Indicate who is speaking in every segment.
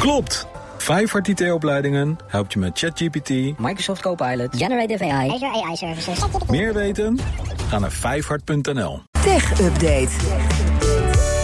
Speaker 1: Klopt! Vijfhart IT-opleidingen helpt je met ChatGPT,
Speaker 2: Microsoft Copilot, Generative AI,
Speaker 3: Azure AI Services.
Speaker 1: meer weten? Ga naar vijfhart.nl.
Speaker 4: Tech Update.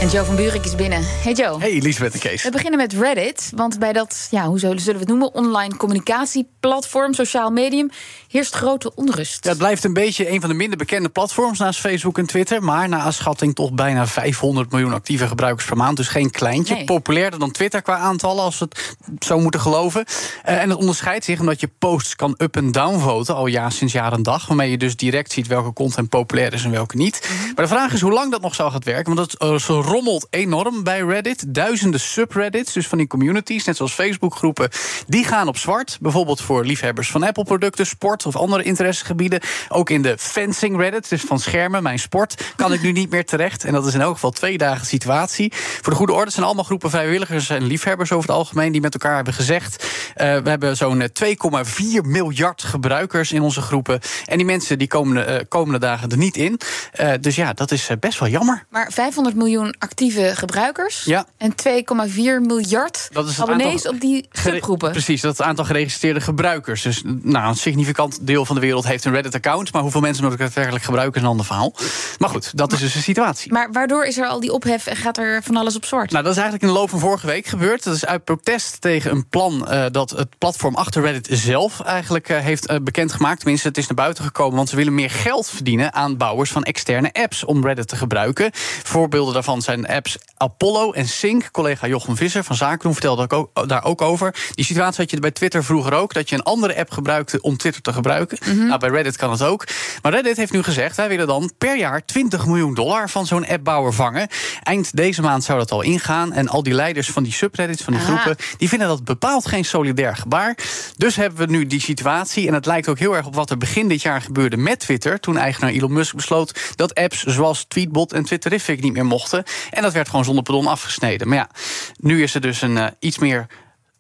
Speaker 5: En Joe van Buurik is binnen. Hey Joe.
Speaker 6: Hey, Elisabeth en Kees.
Speaker 5: We beginnen met Reddit, want bij dat, ja, hoe zullen we het noemen, online communicatieplatform, sociaal medium, heerst grote onrust.
Speaker 6: Ja, het blijft een beetje een van de minder bekende platforms naast Facebook en Twitter. Maar na schatting toch bijna 500 miljoen actieve gebruikers per maand. Dus geen kleintje.
Speaker 5: Nee.
Speaker 6: Populairder dan Twitter qua aantallen, als we het zo moeten geloven. Eh, en het onderscheidt zich omdat je posts kan up en down voten. Al ja, sinds jaar en dag. Waarmee je dus direct ziet welke content populair is en welke niet. Maar de vraag is hoe lang dat nog zou gaan werken. Want het eh, ze rommelt enorm bij Reddit. Duizenden subreddits, dus van die communities, net zoals Facebookgroepen, die gaan op zwart. Bijvoorbeeld voor liefhebbers van Apple-producten, sport of andere interessegebieden. Ook in de fencing Reddit, dus van schermen, mijn sport, kan ik nu niet meer terecht. En dat is in elk geval twee dagen situatie. Voor de goede orde zijn allemaal groepen vrijwilligers en liefhebbers over het algemeen die met elkaar hebben gezegd. Eh, we hebben zo'n eh, 2,4 miljard gebruikers in onze groepen. En die mensen die komende, eh, komende dagen er niet in. Eh, dus ja, dat is eh, best wel jammer.
Speaker 5: Maar 500 miljoen actieve gebruikers
Speaker 6: Ja.
Speaker 5: en 2,4 miljard
Speaker 6: Dat is
Speaker 5: abonnees op die subgroepen.
Speaker 6: Precies, dat is het aantal geregistreerde gebruikers. Dus nou, een significant deel van de wereld heeft een Reddit-account. Maar hoeveel mensen het daadwerkelijk gebruiken is een ander verhaal. Maar goed, dat is dus de situatie.
Speaker 5: Maar waardoor is er al die ophef en gaat er van alles op zwart?
Speaker 6: Nou, dat is eigenlijk in de loop van vorige week gebeurd. Dat is uit protest tegen een plan eh, dat het platform achter Reddit zelf eigenlijk eh, heeft eh, bekendgemaakt. Tenminste, het is naar buiten gekomen, want ze willen meer geld verdienen aan bouwers van externe apps om Reddit te gebruiken. Voorbeelden daarvan zijn apps Apollo en Sync. Collega Jochem Visser van Zakendoen vertelde ook, ook- daar ook over. Die situatie had je bij Twitter vroeger ook, dat je een andere app gebruikte om Twitter te gebruiken. Nou, bij Reddit kan het ook. Maar Reddit heeft nu gezegd, wij willen dan per jaar 20 miljoen dollar van zo'n appbouwer vangen. Eind deze maand zou dat al ingaan. En al die leiders van die subreddits, van die
Speaker 5: Aha.
Speaker 6: groepen, die vinden dat bepaald geen solidair gebaar. Dus hebben we nu die situatie. En het lijkt ook heel erg op wat er begin dit jaar gebeurde met Twitter. Toen eigenaar Elon Musk besloot dat apps zoals Tweetbot en Twitterific niet meer mochten. En dat werd gewoon zonder pardon afgesneden. Maar ja, nu is er dus een eh, iets meer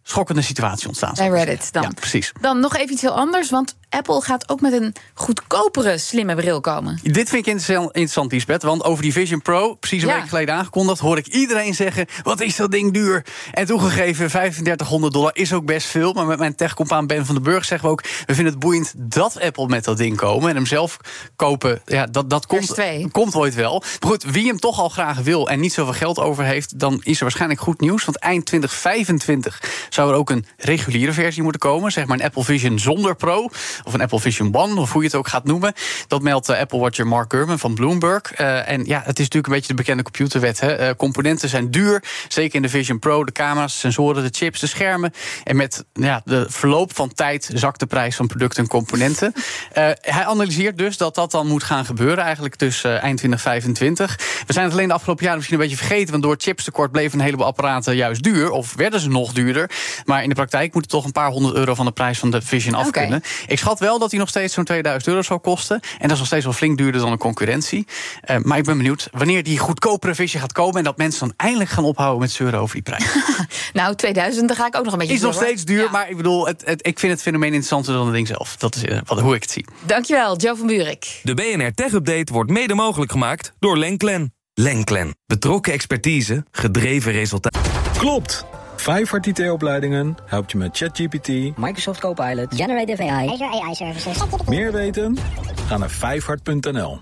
Speaker 6: schokkende situatie ontstaan.
Speaker 5: Bij Reddit dan.
Speaker 6: Ja, precies.
Speaker 5: Dan nog even iets heel anders, want Apple gaat ook met een goedkopere slimme bril komen.
Speaker 6: Dit vind ik interessant, Lisbeth. Want over die Vision Pro, precies een
Speaker 5: Ja.
Speaker 6: week geleden aangekondigd, hoor ik iedereen zeggen: wat is dat ding duur? En toegegeven, 3500 dollar is ook best veel. Maar met mijn techcompaan Ben van den Burg zeggen we ook: we vinden het boeiend dat Apple met dat ding komen. En hem zelf kopen, ja, dat, dat komt, komt ooit wel. Maar goed, wie hem toch al graag wil en niet zoveel geld over heeft, dan is er waarschijnlijk goed nieuws. Want eind 2025 zou er ook een reguliere versie moeten komen. Zeg maar een Apple Vision zonder Pro. Of een Apple Vision One, of hoe je het ook gaat noemen. Dat meldt eh, Apple Watcher Mark Gurman van Bloomberg. Eh, en ja, het is natuurlijk een beetje de bekende computerwet. Hè. Eh, componenten zijn duur. Zeker in de Vision Pro. De camera's, de sensoren, de chips, de schermen. En met ja, de verloop van tijd zakt de prijs van producten en componenten. Hij analyseert dus dat dat dan moet gaan gebeuren. Eigenlijk dus eh, eind 2025. We zijn het alleen de afgelopen jaren misschien een beetje vergeten. Want door chipstekort bleven een heleboel apparaten juist duur. Of werden ze nog duurder. Maar in de praktijk moet het toch een paar honderd euro van de prijs van de Vision af kunnen. Ik schat wel dat hij nog steeds zo'n 2000 euro zou kosten. En dat is nog steeds wel flink duurder dan de concurrentie. Eh, maar ik ben benieuwd wanneer die goedkopere Vision gaat komen. En dat mensen dan eindelijk gaan ophouden met zeuren over die prijs.
Speaker 5: Nou, 2000, daar ga ik ook nog een beetje
Speaker 6: Is nog steeds duur,
Speaker 5: Ja.
Speaker 6: maar ik bedoel, het, het- ik vind het fenomeen interessanter dan het ding zelf. Dat is eh, wat, hoe ik het zie.
Speaker 5: Dankjewel, Joe van Buurik.
Speaker 7: De BNR Tech Update wordt mede mogelijk gemaakt door Lenklen. Lenklen. Betrokken expertise, gedreven resultaten.
Speaker 1: Klopt! Vijfhart IT-opleidingen helpt je met ChatGPT,
Speaker 2: Microsoft Copilot,
Speaker 3: Generative AI. Azure AI Services.
Speaker 1: meer weten? Ga naar vijfhart.nl.